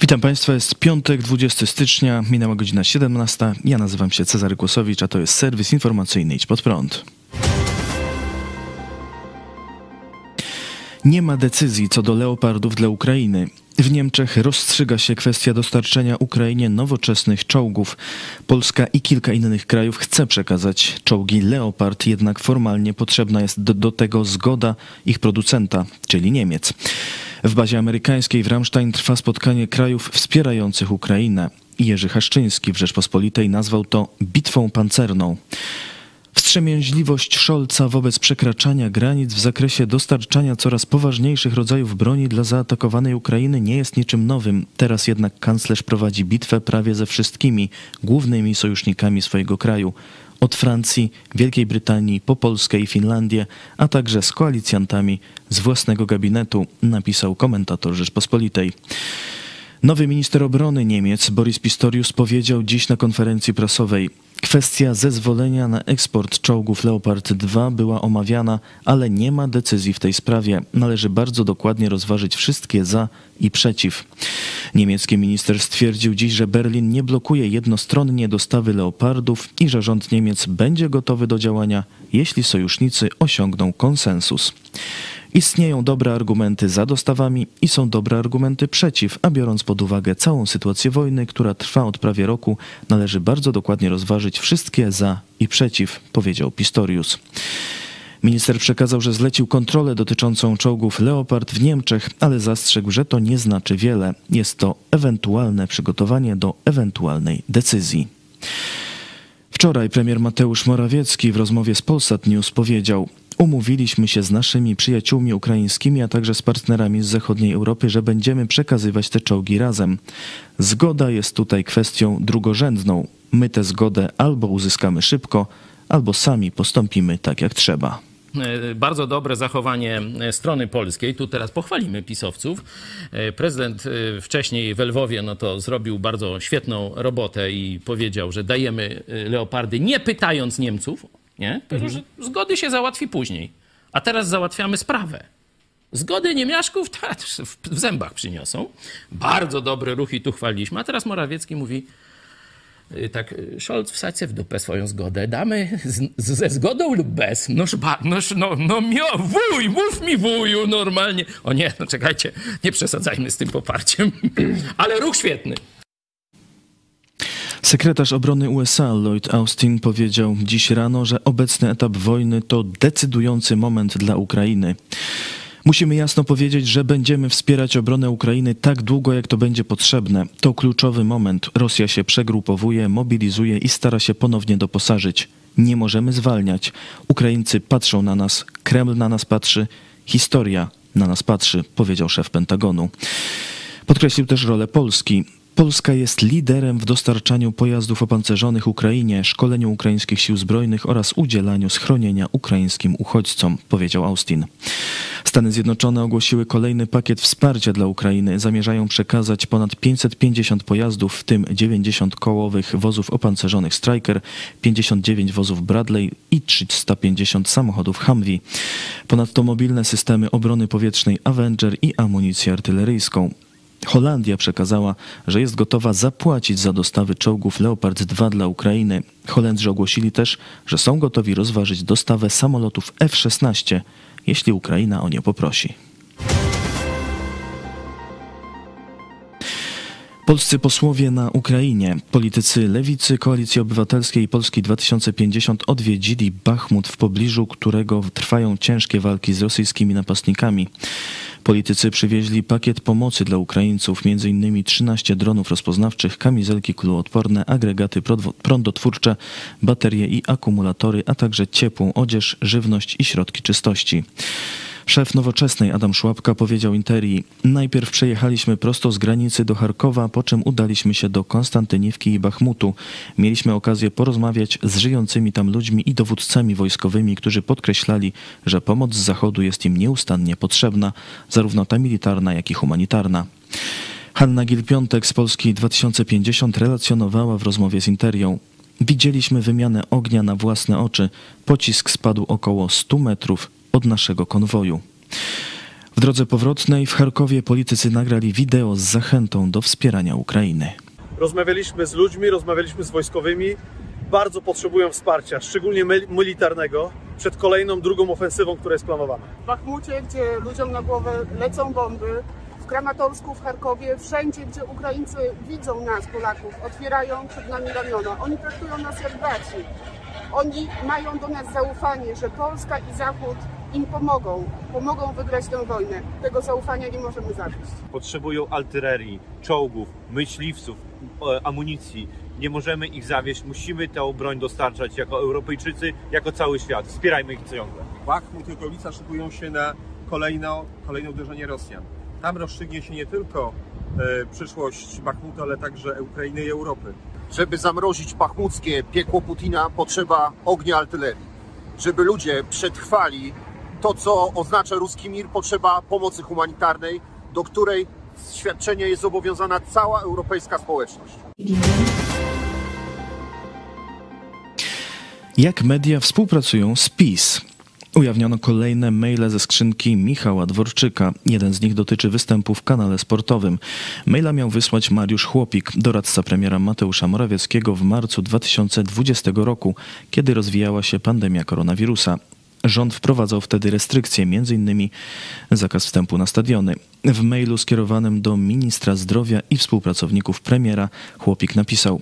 Witam Państwa, jest piątek, 20 stycznia, minęła godzina 17. Ja nazywam się Cezary Kłosowicz, a to jest serwis informacyjny Idź Pod Prąd. Nie ma decyzji co do leopardów dla Ukrainy. W Niemczech rozstrzyga się kwestia dostarczenia Ukrainie nowoczesnych czołgów. Polska i kilka innych krajów chce przekazać czołgi Leopard, jednak formalnie potrzebna jest do, do tego zgoda ich producenta, czyli Niemiec. W bazie amerykańskiej w Ramstein trwa spotkanie krajów wspierających Ukrainę. Jerzy Haszczyński w Rzeczpospolitej nazwał to bitwą pancerną. Wstrzemięźliwość Scholza wobec przekraczania granic w zakresie dostarczania coraz poważniejszych rodzajów broni dla zaatakowanej Ukrainy nie jest niczym nowym. Teraz jednak kanclerz prowadzi bitwę prawie ze wszystkimi głównymi sojusznikami swojego kraju. Od Francji, Wielkiej Brytanii po Polskę i Finlandię, a także z koalicjantami z własnego gabinetu, napisał komentator Rzeczpospolitej. Nowy minister obrony Niemiec Boris Pistorius powiedział dziś na konferencji prasowej: Kwestia zezwolenia na eksport czołgów Leopard 2 była omawiana, ale nie ma decyzji w tej sprawie. Należy bardzo dokładnie rozważyć wszystkie za i przeciw. Niemiecki minister stwierdził dziś, że Berlin nie blokuje jednostronnie dostawy Leopardów i że rząd Niemiec będzie gotowy do działania, jeśli sojusznicy osiągną konsensus. Istnieją dobre argumenty za dostawami i są dobre argumenty przeciw, a biorąc pod uwagę całą sytuację wojny, która trwa od prawie roku, należy bardzo dokładnie rozważyć wszystkie za i przeciw, powiedział Pistorius. Minister przekazał, że zlecił kontrolę dotyczącą czołgów Leopard w Niemczech, ale zastrzegł, że to nie znaczy wiele. Jest to ewentualne przygotowanie do ewentualnej decyzji. Wczoraj premier Mateusz Morawiecki w rozmowie z Polsat News powiedział: Umówiliśmy się z naszymi przyjaciółmi ukraińskimi, a także z partnerami z zachodniej Europy, że będziemy przekazywać te czołgi razem. Zgoda jest tutaj kwestią drugorzędną. My tę zgodę albo uzyskamy szybko, albo sami postąpimy tak jak trzeba bardzo dobre zachowanie strony polskiej. Tu teraz pochwalimy pisowców. Prezydent wcześniej w Lwowie no to zrobił bardzo świetną robotę i powiedział, że dajemy leopardy nie pytając Niemców. Nie? Powiedział, że zgody się załatwi później. A teraz załatwiamy sprawę. Zgody niemiaszków w zębach przyniosą. Bardzo dobre ruchy tu chwaliliśmy. A teraz Morawiecki mówi, y, tak, y, Scholz, wsadź w dupę swoją zgodę. Damy z, ze zgodą lub bez. Noż, ba, noż no, no mio, wuj, mów mi wuju normalnie. O nie, no czekajcie, nie przesadzajmy z tym poparciem. Ale ruch świetny. Sekretarz obrony USA Lloyd Austin powiedział dziś rano, że obecny etap wojny to decydujący moment dla Ukrainy. Musimy jasno powiedzieć, że będziemy wspierać obronę Ukrainy tak długo, jak to będzie potrzebne. To kluczowy moment. Rosja się przegrupowuje, mobilizuje i stara się ponownie doposażyć. Nie możemy zwalniać. Ukraińcy patrzą na nas, Kreml na nas patrzy, historia na nas patrzy, powiedział szef Pentagonu. Podkreślił też rolę Polski. Polska jest liderem w dostarczaniu pojazdów opancerzonych Ukrainie, szkoleniu ukraińskich sił zbrojnych oraz udzielaniu schronienia ukraińskim uchodźcom, powiedział Austin. Stany Zjednoczone ogłosiły kolejny pakiet wsparcia dla Ukrainy. Zamierzają przekazać ponad 550 pojazdów, w tym 90 kołowych wozów opancerzonych Striker, 59 wozów Bradley i 350 samochodów Humvee. Ponadto mobilne systemy obrony powietrznej Avenger i amunicję artyleryjską. Holandia przekazała, że jest gotowa zapłacić za dostawy czołgów Leopard 2 dla Ukrainy. Holendrzy ogłosili też, że są gotowi rozważyć dostawę samolotów F-16, jeśli Ukraina o nie poprosi. Polscy posłowie na Ukrainie, politycy Lewicy, Koalicji Obywatelskiej i Polski 2050 odwiedzili Bachmut, w pobliżu którego trwają ciężkie walki z rosyjskimi napastnikami. Politycy przywieźli pakiet pomocy dla Ukraińców, m.in. 13 dronów rozpoznawczych, kamizelki kuloodporne, agregaty prądotwórcze, baterie i akumulatory, a także ciepłą odzież, żywność i środki czystości. Szef Nowoczesnej Adam Szłapka powiedział Interii: Najpierw przejechaliśmy prosto z granicy do Charkowa, po czym udaliśmy się do Konstantyniwki i Bachmutu. Mieliśmy okazję porozmawiać z żyjącymi tam ludźmi i dowódcami wojskowymi, którzy podkreślali, że pomoc z Zachodu jest im nieustannie potrzebna, zarówno ta militarna, jak i humanitarna. Hanna Gil-Piątek z Polski 2050 relacjonowała w rozmowie z Interią. Widzieliśmy wymianę ognia na własne oczy. Pocisk spadł około 100 metrów od naszego konwoju. W drodze powrotnej w Charkowie politycy nagrali wideo z zachętą do wspierania Ukrainy. Rozmawialiśmy z ludźmi, rozmawialiśmy z wojskowymi. Bardzo potrzebują wsparcia, szczególnie militarnego, przed kolejną, drugą ofensywą, która jest planowana. W Bachmucie, gdzie ludziom na głowę lecą bomby, w Kramatorsku, w Charkowie, wszędzie, gdzie Ukraińcy widzą nas, Polaków, otwierają przed nami ramiona. Oni traktują nas jak braci. Oni mają do nas zaufanie, że Polska i Zachód im pomogą, pomogą wygrać tę wojnę. Tego zaufania nie możemy zawieść. Potrzebują artylerii, czołgów, myśliwców, amunicji. Nie możemy ich zawieść, musimy tę broń dostarczać jako Europejczycy, jako cały świat. Wspierajmy ich ciągle. Bachmut i okolica szykują się na kolejno, kolejne uderzenie Rosjan. Tam rozstrzygnie się nie tylko e, przyszłość Bachmutu, ale także Ukrainy i Europy. Żeby zamrozić bachmuckie piekło Putina, potrzeba ognia artylerii. Żeby ludzie przetrwali to, co oznacza ruski mir, potrzeba pomocy humanitarnej, do której świadczenia jest zobowiązana cała europejska społeczność. Jak media współpracują z PiS? Ujawniono kolejne maile ze skrzynki Michała Dworczyka. Jeden z nich dotyczy występu w kanale sportowym. Maila miał wysłać Mariusz Chłopik, doradca premiera Mateusza Morawieckiego w marcu 2020 roku, kiedy rozwijała się pandemia koronawirusa. Rząd wprowadzał wtedy restrykcje, m.in. zakaz wstępu na stadiony. W mailu skierowanym do ministra zdrowia i współpracowników premiera Chłopik napisał: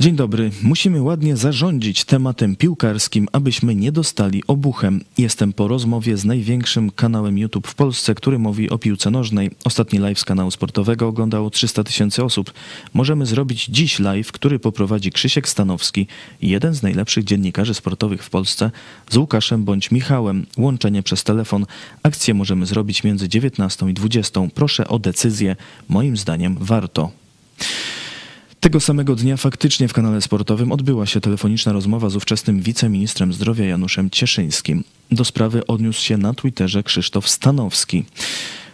Dzień dobry. Musimy ładnie zarządzić tematem piłkarskim, abyśmy nie dostali obuchem. Jestem po rozmowie z największym kanałem YouTube w Polsce, który mówi o piłce nożnej. Ostatni live z kanału sportowego oglądało 300 tysięcy osób. Możemy zrobić dziś live, który poprowadzi Krzysiek Stanowski, jeden z najlepszych dziennikarzy sportowych w Polsce, z Łukaszem bądź Michałem. Łączenie przez telefon. Akcję możemy zrobić między 19 i 20. Proszę o decyzję. Moim zdaniem warto. Tego samego dnia faktycznie w kanale sportowym odbyła się telefoniczna rozmowa z ówczesnym wiceministrem zdrowia Januszem Cieszyńskim. Do sprawy odniósł się na Twitterze Krzysztof Stanowski.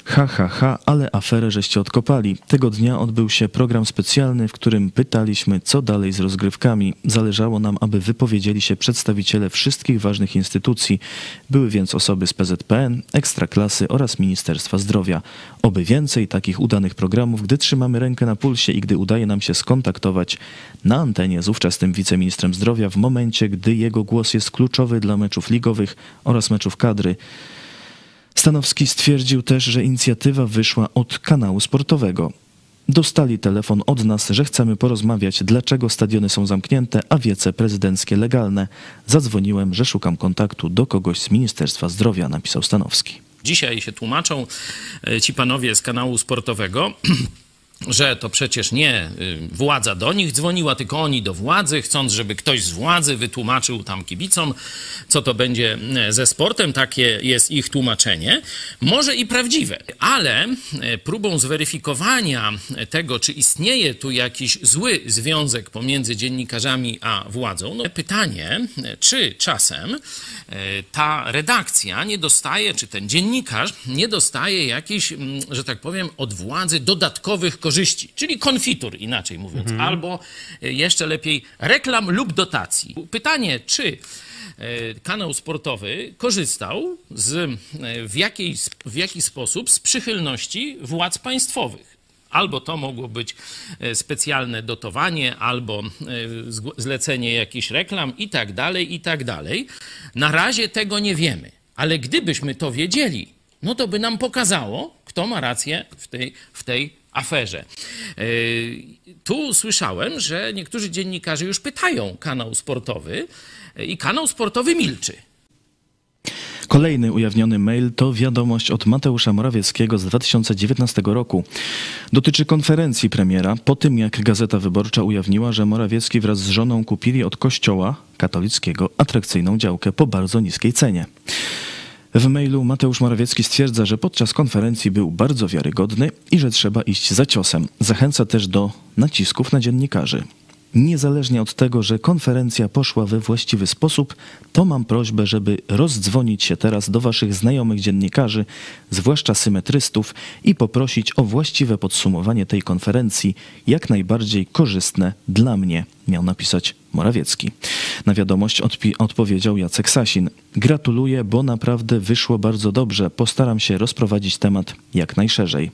Ha, ha, ha, ale aferę żeście odkopali. Tego dnia odbył się program specjalny, w którym pytaliśmy, co dalej z rozgrywkami. Zależało nam, aby wypowiedzieli się przedstawiciele wszystkich ważnych instytucji. Były więc osoby z PZPN, Ekstraklasy oraz Ministerstwa Zdrowia. Oby więcej takich udanych programów, gdy trzymamy rękę na pulsie i gdy udaje nam się skontaktować na antenie z ówczesnym wiceministrem zdrowia w momencie, gdy jego głos jest kluczowy dla meczów ligowych oraz meczów kadry. Stanowski stwierdził też, że inicjatywa wyszła od kanału sportowego. Dostali telefon od nas, że chcemy porozmawiać, dlaczego stadiony są zamknięte, a wiece prezydenckie legalne. Zadzwoniłem, że szukam kontaktu do kogoś z Ministerstwa Zdrowia, napisał Stanowski. Dzisiaj się tłumaczą e, ci panowie z kanału sportowego. że to przecież nie y, władza do nich dzwoniła, tylko oni do władzy, chcąc, żeby ktoś z władzy wytłumaczył tam kibicom, co to będzie e, ze sportem. Takie jest ich tłumaczenie. Może i prawdziwe, ale e, próbą zweryfikowania tego, czy istnieje tu jakiś zły związek pomiędzy dziennikarzami a władzą, no pytanie, czy czasem ta redakcja nie dostaje, czy ten dziennikarz nie dostaje jakichś, że tak powiem, od władzy dodatkowych korzyści, czyli konfitur, inaczej mówiąc, mhm. albo e, jeszcze lepiej reklam lub dotacji. Pytanie, czy e, kanał sportowy korzystał z, e, w, jakiej, w jaki sposób z przychylności władz państwowych. Albo to mogło być specjalne dotowanie, albo zlecenie jakichś reklam i tak dalej, i tak dalej. Na razie tego nie wiemy, ale gdybyśmy to wiedzieli, no to by nam pokazało, kto ma rację w tej, w tej aferze. E, tu słyszałem, że niektórzy dziennikarze już pytają kanał sportowy e, i kanał sportowy milczy. Kolejny ujawniony mail to wiadomość od Mateusza Morawieckiego z 2019 roku. Dotyczy konferencji premiera po tym, jak Gazeta Wyborcza ujawniła, że Morawiecki wraz z żoną kupili od kościoła katolickiego atrakcyjną działkę po bardzo niskiej cenie. W mailu Mateusz Morawiecki stwierdza, że podczas konferencji był bardzo wiarygodny i że trzeba iść za ciosem. Zachęca też do nacisków na dziennikarzy. Niezależnie od tego, że konferencja poszła we właściwy sposób, to mam prośbę, żeby rozdzwonić się teraz do waszych znajomych dziennikarzy, zwłaszcza symetrystów, i poprosić o właściwe podsumowanie tej konferencji, jak najbardziej korzystne dla mnie, miał napisać Morawiecki. Na wiadomość odpowiedział Jacek Sasin. Gratuluję, bo naprawdę wyszło bardzo dobrze. Postaram się rozprowadzić temat jak najszerzej.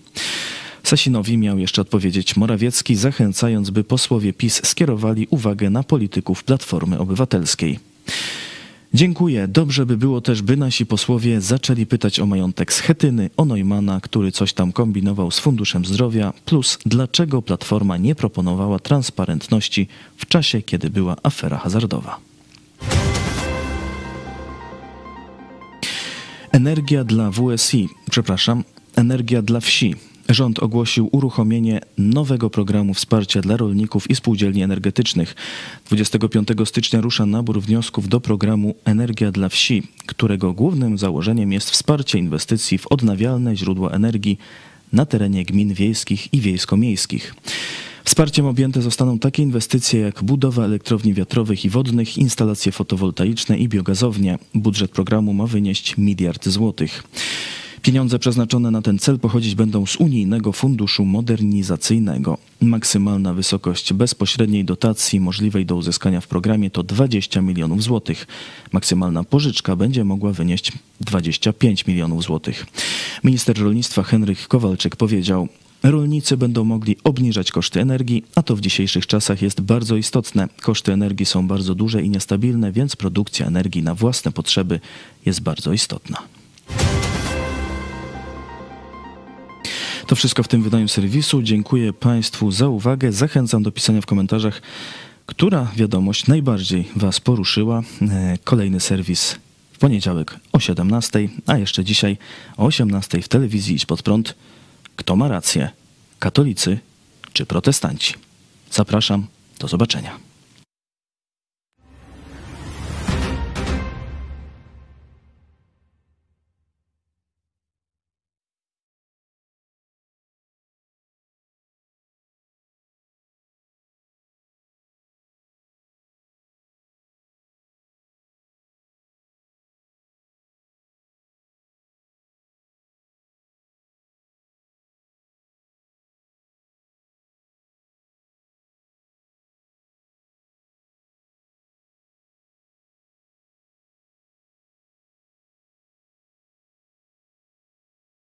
Sasinowi miał jeszcze odpowiedzieć Morawiecki, zachęcając, by posłowie PiS skierowali uwagę na polityków Platformy Obywatelskiej. Dziękuję. Dobrze by było też, by nasi posłowie zaczęli pytać o majątek Schetyny, o Neumana, który coś tam kombinował z Funduszem Zdrowia, plus dlaczego Platforma nie proponowała transparentności w czasie, kiedy była afera hazardowa. Energia dla WSI, przepraszam, energia dla wsi. Rząd ogłosił uruchomienie nowego programu wsparcia dla rolników i spółdzielni energetycznych. 25 stycznia rusza nabór wniosków do programu Energia dla wsi, którego głównym założeniem jest wsparcie inwestycji w odnawialne źródła energii na terenie gmin wiejskich i wiejsko-miejskich. Wsparciem objęte zostaną takie inwestycje jak budowa elektrowni wiatrowych i wodnych, instalacje fotowoltaiczne i biogazownie. Budżet programu ma wynieść miliard złotych. Pieniądze przeznaczone na ten cel pochodzić będą z Unijnego Funduszu Modernizacyjnego. Maksymalna wysokość bezpośredniej dotacji możliwej do uzyskania w programie to 20 milionów złotych. Maksymalna pożyczka będzie mogła wynieść 25 milionów złotych. Minister rolnictwa Henryk Kowalczyk powiedział: Rolnicy będą mogli obniżać koszty energii, a to w dzisiejszych czasach jest bardzo istotne. Koszty energii są bardzo duże i niestabilne, więc produkcja energii na własne potrzeby jest bardzo istotna. To wszystko w tym wydaniu serwisu. Dziękuję Państwu za uwagę. Zachęcam do pisania w komentarzach, która wiadomość najbardziej Was poruszyła. E, Kolejny serwis w poniedziałek o 17, a jeszcze dzisiaj o 18 w telewizji Idź Pod Prąd. Kto ma rację? Katolicy czy protestanci? Zapraszam. Do zobaczenia.